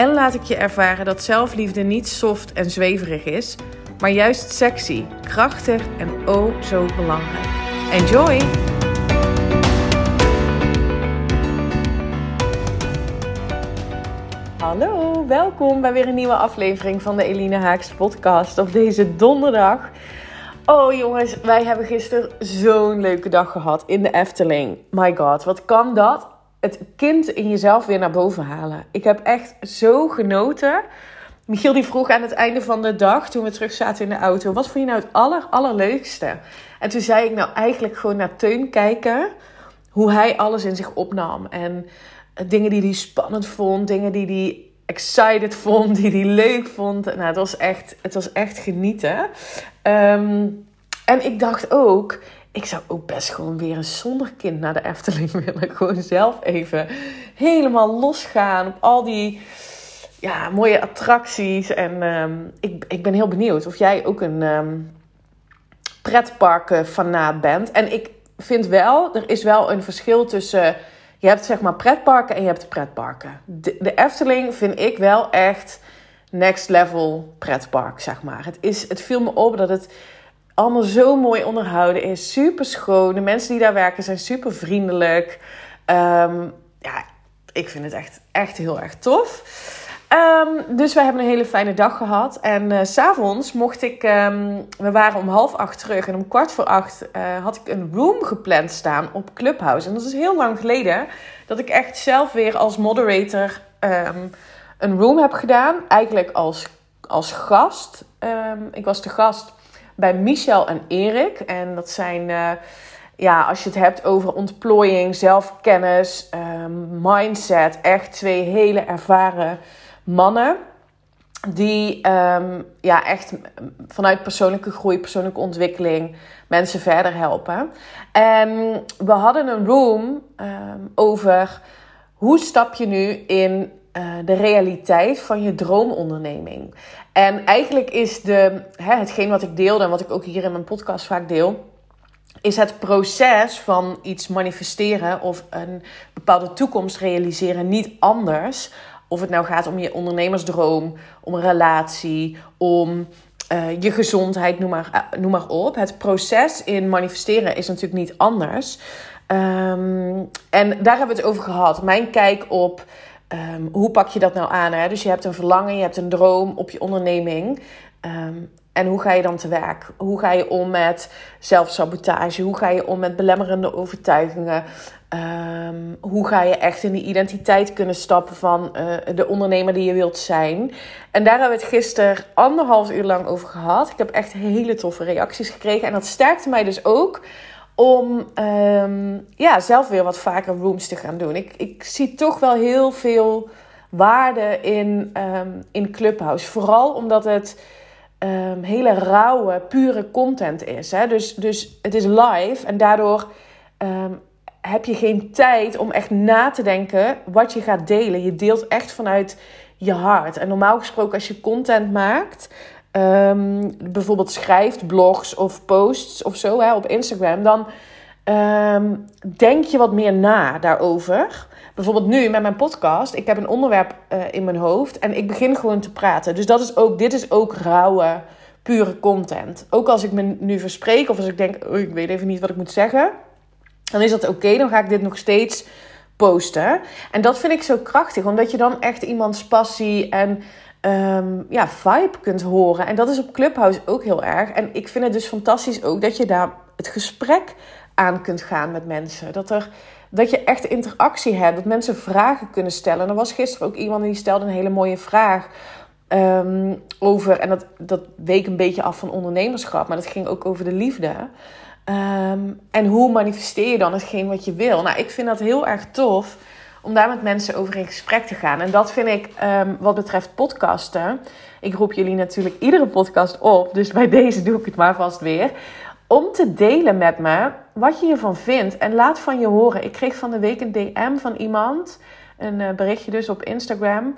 en laat ik je ervaren dat zelfliefde niet soft en zweverig is, maar juist sexy, krachtig en oh zo belangrijk. Enjoy! Hallo, welkom bij weer een nieuwe aflevering van de Eline Haaks podcast op deze donderdag. Oh jongens, wij hebben gisteren zo'n leuke dag gehad in de Efteling. My god, wat kan dat? Het kind in jezelf weer naar boven halen. Ik heb echt zo genoten. Michiel die vroeg aan het einde van de dag, toen we terug zaten in de auto, wat vond je nou het aller, allerleukste? En toen zei ik nou eigenlijk gewoon naar Teun kijken, hoe hij alles in zich opnam. En dingen die hij spannend vond, dingen die hij excited vond, die hij leuk vond. Nou, het was echt, het was echt genieten. Ehm, en ik dacht ook, ik zou ook best gewoon weer een zonder kind naar de Efteling willen. Gewoon zelf even helemaal losgaan op al die ja, mooie attracties. En ehm, ik, ik ben heel benieuwd of jij ook een um, pretparken fanaat bent. En ik vind wel, er is wel een verschil tussen... Je hebt zeg maar pretparken en je hebt pretparken. De, de Efteling vind ik wel echt next level pretpark, zeg maar. Het, is, het viel me op dat het allemaal zo mooi onderhouden is. Super schoon. De mensen die daar werken zijn super vriendelijk. Um, ja, ik vind het echt, echt heel erg tof. Um, dus wij hebben een hele fijne dag gehad. En uh, s'avonds mocht ik... Um, we waren om half acht terug. En om kwart voor acht uh, had ik een room gepland staan op Clubhouse. En dat is heel lang geleden dat ik echt zelf weer als moderator een room heb gedaan. Eigenlijk als, als gast. ik was de gast bij Michel en Erik. En dat zijn, uh, ja, als je het hebt over ontplooiing, zelfkennis, um, mindset. Echt twee hele ervaren mannen. Die um, ja, echt vanuit persoonlijke groei, persoonlijke ontwikkeling mensen verder helpen. En we hadden een room um, over hoe stap je nu in uh, de realiteit van je droomonderneming. En eigenlijk is de, hè, hetgeen wat ik deelde en wat ik ook hier in mijn podcast vaak deel, is het proces van iets manifesteren of een bepaalde toekomst realiseren niet anders. Of het nou gaat om je ondernemersdroom, om een relatie, om uh, je gezondheid, noem maar, uh, noem maar op. Het proces in manifesteren is natuurlijk niet anders. Um, en daar hebben we het over gehad. Mijn kijk op um, hoe pak je dat nou aan? Hè? Dus je hebt een verlangen, je hebt een droom op je onderneming. Um, en hoe ga je dan te werk? Hoe ga je om met zelfsabotage? Hoe ga je om met belemmerende overtuigingen? Um, hoe ga je echt in die identiteit kunnen stappen van uh, de ondernemer die je wilt zijn? En daar hebben we het gisteren anderhalf uur lang over gehad. Ik heb echt hele toffe reacties gekregen. En dat sterkte mij dus ook om um, ja, zelf weer wat vaker rooms te gaan doen. Ik, ik zie toch wel heel veel waarde in, um, in Clubhouse. Vooral omdat het um, hele rauwe, pure content is. Hè? Dus, dus het is live en daardoor heb je geen tijd om echt na te denken wat je gaat delen. Je deelt echt vanuit je hart. En normaal gesproken, als je content maakt, um, bijvoorbeeld schrijft, blogs of posts of zo hè, op Instagram, dan um, denk je wat meer na daarover. Bijvoorbeeld nu met mijn podcast. Ik heb een onderwerp uh, in mijn hoofd en ik begin gewoon te praten. Dus dat is ook, dit is ook rauwe, pure content. Ook als ik me nu verspreek of als ik denk, oh, ik weet even niet wat ik moet zeggen, dan is dat oké. Dan ga ik dit nog steeds posten. En dat vind ik zo krachtig, omdat je dan echt iemands passie en um, ja, vibe kunt horen. En dat is op Clubhouse ook heel erg. En ik vind het dus fantastisch ook dat je daar het gesprek aan kunt gaan met mensen. Dat, er, dat je echt interactie hebt, dat mensen vragen kunnen stellen. En er was gisteren ook iemand die stelde een hele mooie vraag. Um, over, en dat, dat week een beetje af van ondernemerschap, maar dat ging ook over de liefde. Um, en hoe manifesteer je dan hetgeen wat je wil? Nou, ik vind dat heel erg tof om daar met mensen over in gesprek te gaan. En dat vind ik um, wat betreft podcasten. Ik roep jullie natuurlijk iedere podcast op, dus bij deze doe ik het maar vast weer. Om te delen met me wat je hiervan vindt en laat van je horen. Ik kreeg van de week een DM van iemand, een uh, berichtje dus op Instagram.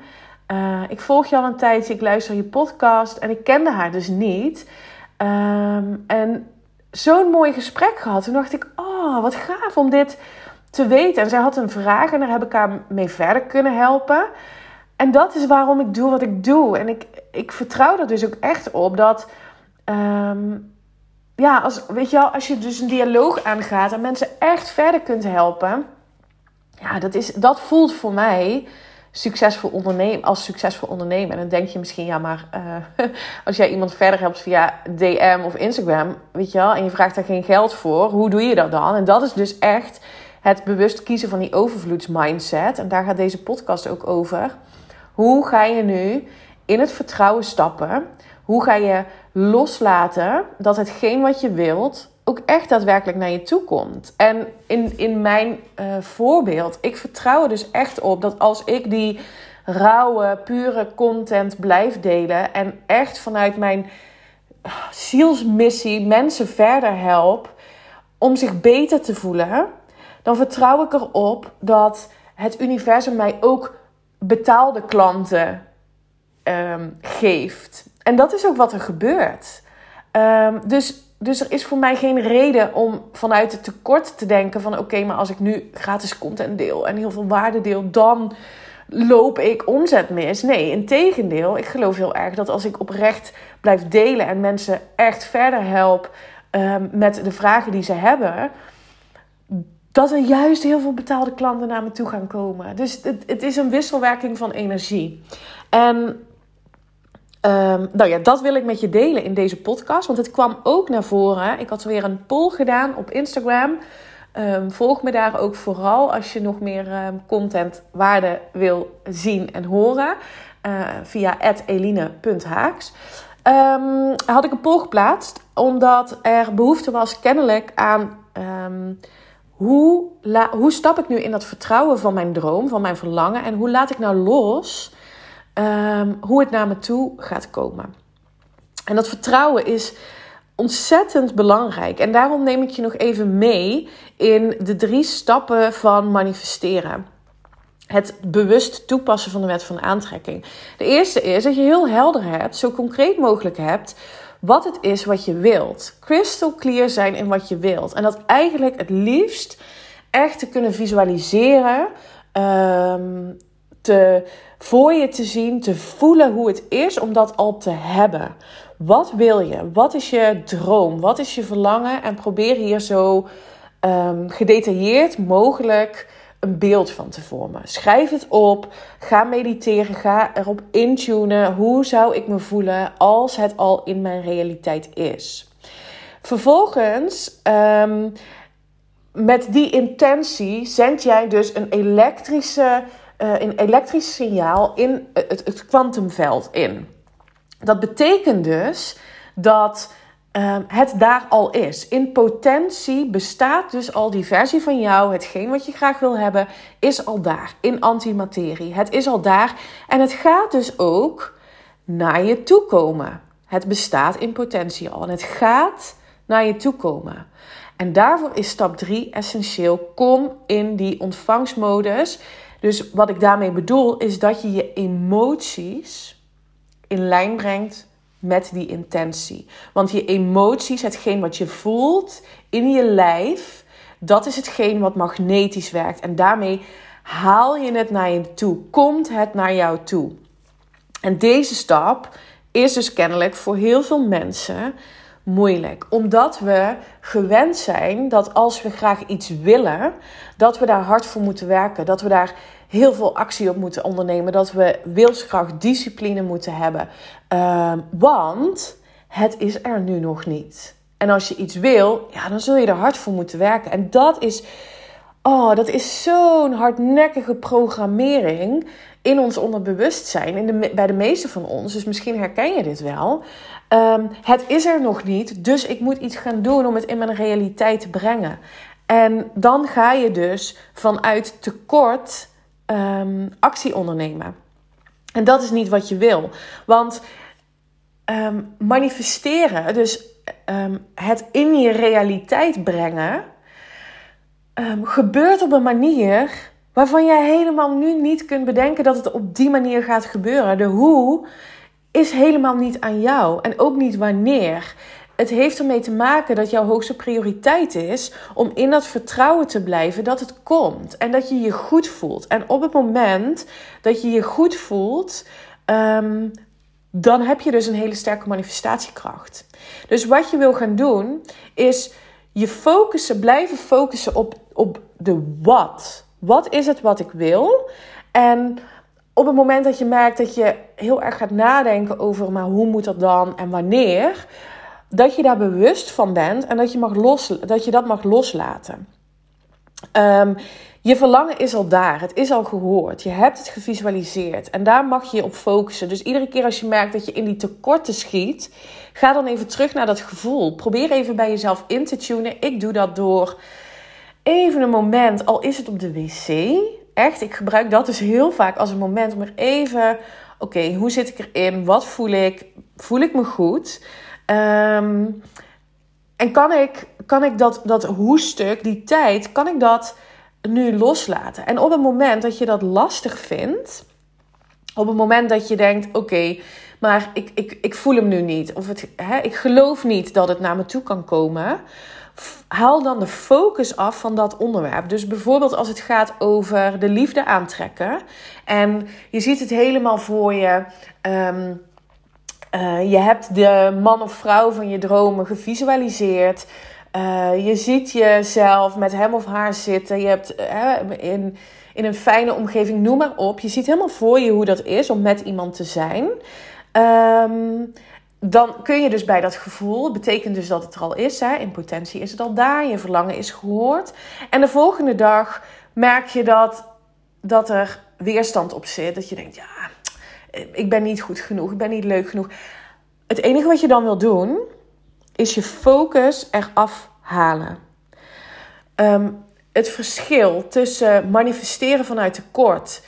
Uh, ik volg je al een tijdje, ik luister je podcast en ik kende haar dus niet. Um, en zo'n mooi gesprek gehad. Toen dacht ik, oh, wat gaaf om dit te weten. En zij had een vraag en daar heb ik haar mee verder kunnen helpen. En dat is waarom ik doe wat ik doe. En ik, ik vertrouw er dus ook echt op dat. Um, ja, als, weet je wel, als je dus een dialoog aangaat en mensen echt verder kunt helpen. Ja, dat, is, dat voelt voor mij succesvol ondernemen, als succesvol ondernemer. En dan denk je misschien, ja, maar uh, als jij iemand verder helpt via DM of Instagram, weet je wel, en je vraagt daar geen geld voor, hoe doe je dat dan? En dat is dus echt het bewust kiezen van die overvloedsmindset. En daar gaat deze podcast ook over. Hoe ga je nu in het vertrouwen stappen? Hoe ga je loslaten dat hetgeen wat je wilt ook echt daadwerkelijk naar je toe komt? En in, in mijn uh, voorbeeld, ik vertrouw er dus echt op dat als ik die rauwe, pure content blijf delen en echt vanuit mijn zielsmissie mensen verder help om zich beter te voelen, dan vertrouw ik erop dat het universum mij ook betaalde klanten um, geeft. En dat is ook wat er gebeurt. Um, dus, dus er is voor mij geen reden om vanuit het tekort te denken van oké, maar als ik nu gratis content deel en heel veel waarde deel, dan loop ik omzet mis. Nee, in tegendeel. Ik geloof heel erg dat als ik oprecht blijf delen en mensen echt verder help um, met de vragen die ze hebben, dat er juist heel veel betaalde klanten naar me toe gaan komen. Dus het, het is een wisselwerking van energie. En um, nou ja, dat wil ik met je delen in deze podcast. Want het kwam ook naar voren. Ik had weer een poll gedaan op Instagram. Um, volg me daar ook vooral als je nog meer um, content waarde wil zien en horen. Uh, via eline.haaks. Had ik een poll geplaatst omdat er behoefte was kennelijk aan hoe, hoe stap ik nu in dat vertrouwen van mijn droom, van mijn verlangen? En hoe laat ik nou los um, hoe het naar me toe gaat komen? En dat vertrouwen is ontzettend belangrijk. En daarom neem ik je nog even mee in de drie stappen van manifesteren. Het bewust toepassen van de wet van aantrekking. De eerste is dat je heel helder hebt, zo concreet mogelijk hebt, wat het is wat je wilt. Crystal clear zijn in wat je wilt. En dat eigenlijk het liefst echt te kunnen visualiseren. Um, te, voor je te zien, te voelen hoe het is om dat al te hebben. Wat wil je? Wat is je droom? Wat is je verlangen? En probeer hier zo um, gedetailleerd mogelijk een beeld van te vormen. Schrijf het op, ga mediteren, ga erop intunen. Hoe zou ik me voelen als het al in mijn realiteit is? Vervolgens, um, met die intentie, zend jij dus een elektrische, uh, een elektrisch signaal in het kwantumveld in. Dat betekent dus dat um, het daar al is. In potentie bestaat dus al die versie van jou, hetgeen wat je graag wil hebben, is al daar. In antimaterie. Het is al daar. En het gaat dus ook naar je toe komen. Het bestaat in potentie al. En het gaat naar je toe komen. En daarvoor is stap 3 essentieel. Kom in die ontvangstmodus. Dus wat ik daarmee bedoel, is dat je je emoties in lijn brengt met die intentie. Want je emoties, hetgeen wat je voelt in je lijf, dat is hetgeen wat magnetisch werkt. En daarmee haal je het naar je toe. Komt het naar jou toe. En deze stap is dus kennelijk voor heel veel mensen moeilijk. Omdat we gewend zijn dat als we graag iets willen, dat we daar hard voor moeten werken. Dat we daar heel veel actie op moeten ondernemen. Dat we wilskracht, discipline moeten hebben. Uh, want het is er nu nog niet. En als je iets wil, ja, dan zul je er hard voor moeten werken. En dat is, oh, dat is zo'n hardnekkige programmering in ons onderbewustzijn. In de, bij de meeste van ons. Dus misschien herken je dit wel. Um, het is er nog niet, dus ik moet iets gaan doen om het in mijn realiteit te brengen. En dan ga je dus vanuit tekort ehm, actie ondernemen. En dat is niet wat je wil. Want ehm, manifesteren, dus ehm, het in je realiteit brengen, gebeurt op een manier waarvan jij helemaal nu niet kunt bedenken dat het op die manier gaat gebeuren. De hoe is helemaal niet aan jou en ook niet wanneer. Het heeft ermee te maken dat jouw hoogste prioriteit is om in dat vertrouwen te blijven dat het komt en dat je je goed voelt. En op het moment dat je je goed voelt, ehm, dan heb je dus een hele sterke manifestatiekracht. Dus wat je wil gaan doen, is je focussen, blijven focussen op, op de wat. Wat is het wat ik wil? En op het moment dat je merkt dat je heel erg gaat nadenken over, maar hoe moet dat dan en wanneer, dat je daar bewust van bent en dat je, mag los, dat, je dat mag loslaten. Um, je verlangen is al daar, het is al gehoord, je hebt het gevisualiseerd en daar mag je je op focussen. Dus iedere keer als je merkt dat je in die tekorten schiet, ga dan even terug naar dat gevoel. Probeer even bij jezelf in te tunen. Ik doe dat door even een moment, al is het op de wc. Echt, ik gebruik dat dus heel vaak als een moment om er even, oké, hoe zit ik erin? Wat voel ik? Voel ik me goed? Ehm, en kan ik, kan ik dat, dat hoestuk, die tijd, kan ik dat nu loslaten? En op het moment dat je dat lastig vindt, op het moment dat je denkt: oké, maar ik, ik, ik voel hem nu niet, of het, hè, ik geloof niet dat het naar me toe kan komen haal dan de focus af van dat onderwerp. Dus bijvoorbeeld als het gaat over de liefde aantrekken. En je ziet het helemaal voor je. Um, uh, je hebt de man of vrouw van je dromen gevisualiseerd. Uh, je ziet jezelf met hem of haar zitten. Je hebt uh, in, in een fijne omgeving, noem maar op. Je ziet helemaal voor je hoe dat is om met iemand te zijn. Um, dan kun je dus bij dat gevoel, betekent dus dat het er al is. Hè? In potentie is het al daar, je verlangen is gehoord. En de volgende dag merk je dat, dat er weerstand op zit. Dat je denkt, ja, ik ben niet goed genoeg, ik ben niet leuk genoeg. Het enige wat je dan wil doen, is je focus eraf halen. Ehm, het verschil tussen manifesteren vanuit tekort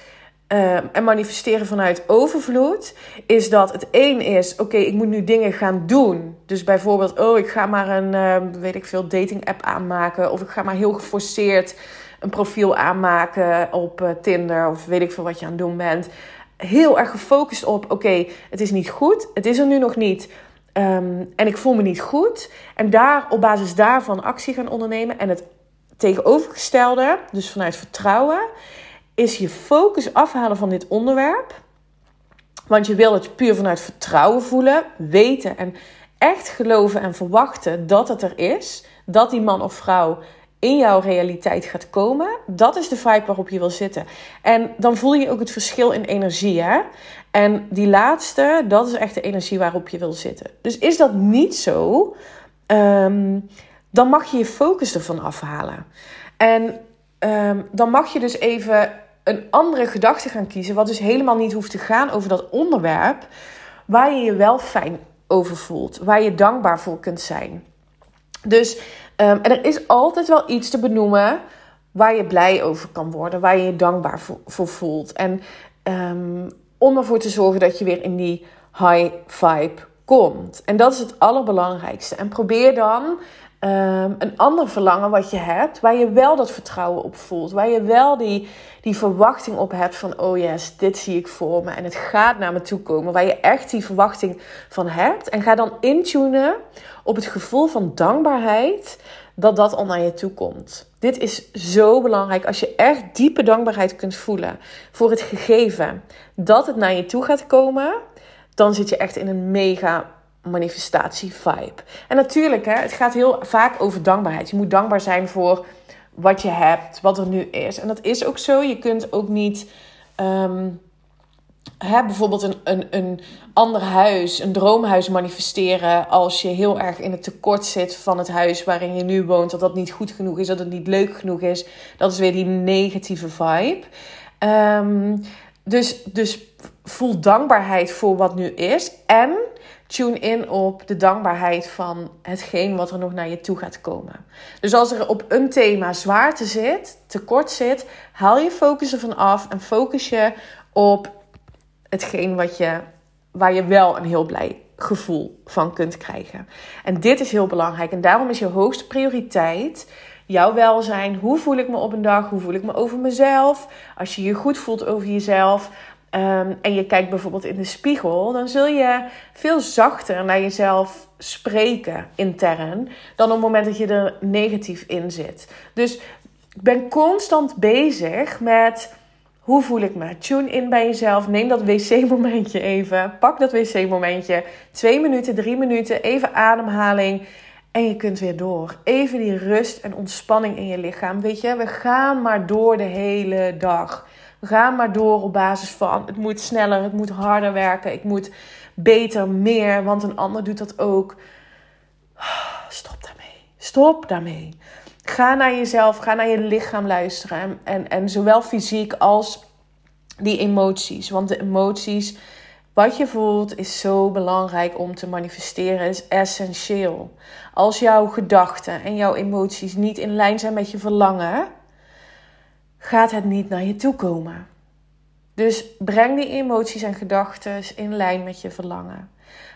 uh, en manifesteren vanuit overvloed, is dat het één is: oké, ik moet nu dingen gaan doen. Dus bijvoorbeeld, oh, ik ga maar een, uh, weet ik veel, dating app aanmaken. Of ik ga maar heel geforceerd een profiel aanmaken op uh, Tinder. Of weet ik veel wat je aan het doen bent. Heel erg gefocust op: oké, het is niet goed. Het is er nu nog niet. Um, en ik voel me niet goed. En daar op basis daarvan actie gaan ondernemen. En het tegenovergestelde, dus vanuit vertrouwen is je focus afhalen van dit onderwerp. Want je wil het puur vanuit vertrouwen voelen, weten en echt geloven en verwachten dat het er is. Dat die man of vrouw in jouw realiteit gaat komen. Dat is de vibe waarop je wil zitten. En dan voel je ook het verschil in energie. Hè? En die laatste, dat is echt de energie waarop je wil zitten. Dus is dat niet zo, ehm, dan mag je je focus ervan afhalen. En ehm, dan mag je dus even een andere gedachte gaan kiezen, wat dus helemaal niet hoeft te gaan over dat onderwerp, waar je je wel fijn over voelt, waar je dankbaar voor kunt zijn. Dus, um, en er is altijd wel iets te benoemen waar je blij over kan worden, waar je je dankbaar voor, voelt. En um, om ervoor te zorgen dat je weer in die high vibe komt. En dat is het allerbelangrijkste. En probeer dan Ehm, een ander verlangen wat je hebt, waar je wel dat vertrouwen op voelt, waar je wel die, die verwachting op hebt van, oh yes, dit zie ik voor me en het gaat naar me toe komen, waar je echt die verwachting van hebt. En ga dan intunen op het gevoel van dankbaarheid dat dat al naar je toe komt. Dit is zo belangrijk als je echt diepe dankbaarheid kunt voelen voor het gegeven dat het naar je toe gaat komen. Dan zit je echt in een mega manifestatie-vibe. En natuurlijk, hè, het gaat heel vaak over dankbaarheid. Je moet dankbaar zijn voor wat je hebt, wat er nu is. En dat is ook zo. Je kunt ook niet. Um, hè, bijvoorbeeld een, een, een ander huis, een droomhuis manifesteren als je heel erg in het tekort zit van het huis waarin je nu woont, dat dat niet goed genoeg is, dat het niet leuk genoeg is. Dat is weer die negatieve vibe. Um, dus, dus voel dankbaarheid voor wat nu is en tune in op de dankbaarheid van hetgeen wat er nog naar je toe gaat komen. Dus als er op een thema zwaarte zit, tekort zit, haal je focus ervan af en focus je op hetgeen wat je, waar je wel een heel blij gevoel van kunt krijgen. En dit is heel belangrijk en daarom is je hoogste prioriteit jouw welzijn. Hoe voel ik me op een dag? Hoe voel ik me over mezelf? Als je je goed voelt over jezelf, Ehm, en je kijkt bijvoorbeeld in de spiegel, dan zul je veel zachter naar jezelf spreken intern dan op het moment dat je er negatief in zit. Dus ik ben constant bezig met hoe voel ik me? Tune in bij jezelf. Neem dat wc-momentje even. Pak dat wc-momentje. Twee minuten, drie minuten. Even ademhaling. En je kunt weer door. Even die rust en ontspanning in je lichaam. Weet je, we gaan maar door de hele dag. Ga maar door op basis van het moet sneller, het moet harder werken, ik moet beter, meer, want een ander doet dat ook. Stop daarmee. Stop daarmee. Ga naar jezelf, ga naar je lichaam luisteren. En, en, en zowel fysiek als die emoties. Want de emoties, wat je voelt, is zo belangrijk om te manifesteren, is essentieel. Als jouw gedachten en jouw emoties niet in lijn zijn met je verlangen gaat het niet naar je toe komen. Dus breng die emoties en gedachten in lijn met je verlangen.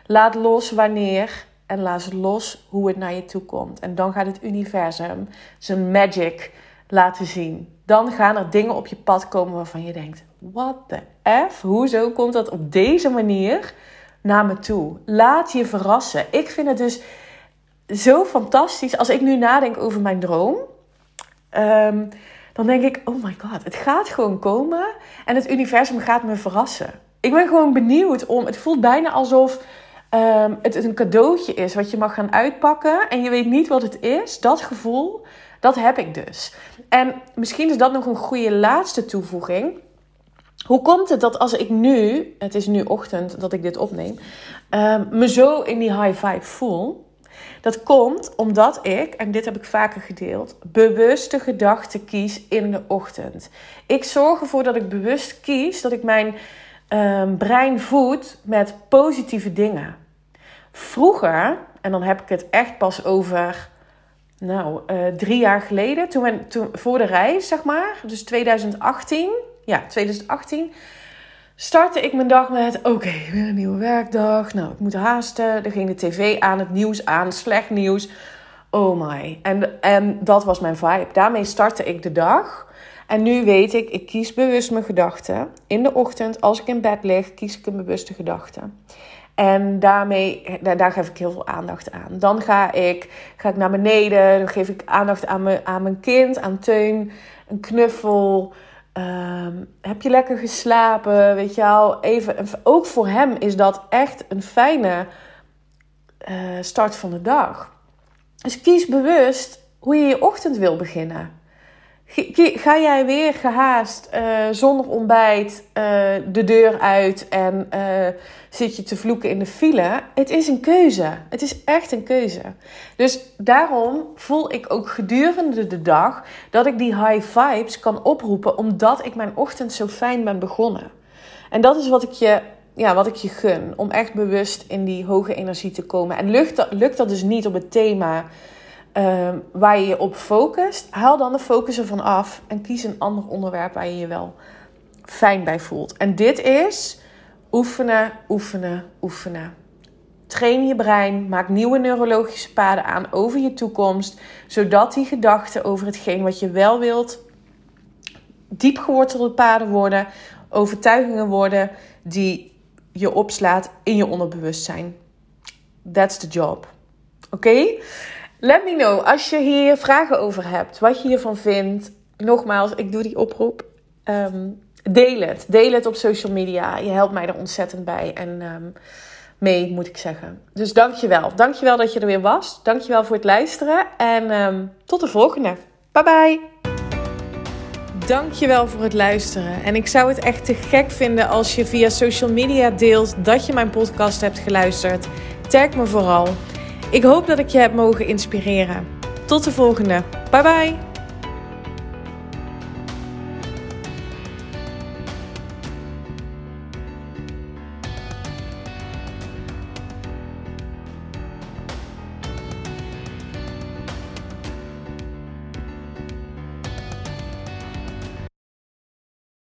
Laat los wanneer en laat los hoe het naar je toe komt. En dan gaat het universum zijn magic laten zien. Dan gaan er dingen op je pad komen waarvan je denkt: what the f? Hoezo komt dat op deze manier naar me toe? Laat je verrassen. Ik vind het dus zo fantastisch als ik nu nadenk over mijn droom. Ehm, dan denk ik, oh my god, het gaat gewoon komen en het universum gaat me verrassen. Ik ben gewoon benieuwd om, het voelt bijna alsof um, het een cadeautje is wat je mag gaan uitpakken en je weet niet wat het is. Dat gevoel, dat heb ik dus. En misschien is dat nog een goede laatste toevoeging. Hoe komt het dat als ik nu, het is nu ochtend dat ik dit opneem, um, me zo in die high vibe voel? Dat komt omdat ik, en dit heb ik vaker gedeeld, bewuste gedachten kies in de ochtend. Ik zorg ervoor dat ik bewust kies dat ik mijn um, brein voed met positieve dingen. Vroeger, en dan heb ik het echt pas over nou, uh, drie jaar geleden, toen, toen, voor de reis, zeg maar, dus 2018, ja, 2018 startte ik mijn dag met: oké, weer een nieuwe werkdag. Nou, ik moet haasten. Er ging de tv aan, het nieuws aan, slecht nieuws. Oh my. En, en dat was mijn vibe. Daarmee startte ik de dag. En nu weet ik, ik kies bewust mijn gedachten. In de ochtend, als ik in bed lig, kies ik een bewuste gedachte. En daarmee, daar, daar, geef ik heel veel aandacht aan. Dan ga ik, ga ik naar beneden. Dan geef ik aandacht aan, me, aan mijn kind, aan Teun. Een knuffel. Ehm, heb je lekker geslapen? Weet je wel, even. Ook voor hem is dat echt een fijne uh, start van de dag. Dus kies bewust hoe je je ochtend wil beginnen. Ga jij weer gehaast, uh, zonder ontbijt, uh, de deur uit en uh, zit je te vloeken in de file? Het is een keuze. Het is echt een keuze. Dus daarom voel ik ook gedurende de dag dat ik die high vibes kan oproepen, omdat ik mijn ochtend zo fijn ben begonnen. En dat is wat ik je, ja, wat ik je gun, om echt bewust in die hoge energie te komen. En lukt lukt dat dus niet op het thema Ehm, waar je je op focust, haal dan de focus ervan af en kies een ander onderwerp waar je je wel fijn bij voelt. En dit is oefenen, oefenen, oefenen. Train je brein, maak nieuwe neurologische paden aan over je toekomst, zodat die gedachten over hetgeen wat je wel wilt diep gewortelde paden worden, overtuigingen worden die je opslaat in je onderbewustzijn. That's the job. Oké? Let me know als je hier vragen over hebt, wat je hiervan vindt. Nogmaals, ik doe die oproep. Um, deel het. Deel het op social media. Je helpt mij er ontzettend bij. En um, mee, moet ik zeggen. Dus dankjewel. Dankjewel dat je er weer was. Dankjewel voor het luisteren. En um, tot de volgende. Bye bye. Dankjewel voor het luisteren. En ik zou het echt te gek vinden als je via social media deelt dat je mijn podcast hebt geluisterd. Tag me vooral. Ik hoop dat ik je heb mogen inspireren. Tot de volgende. Bye bye.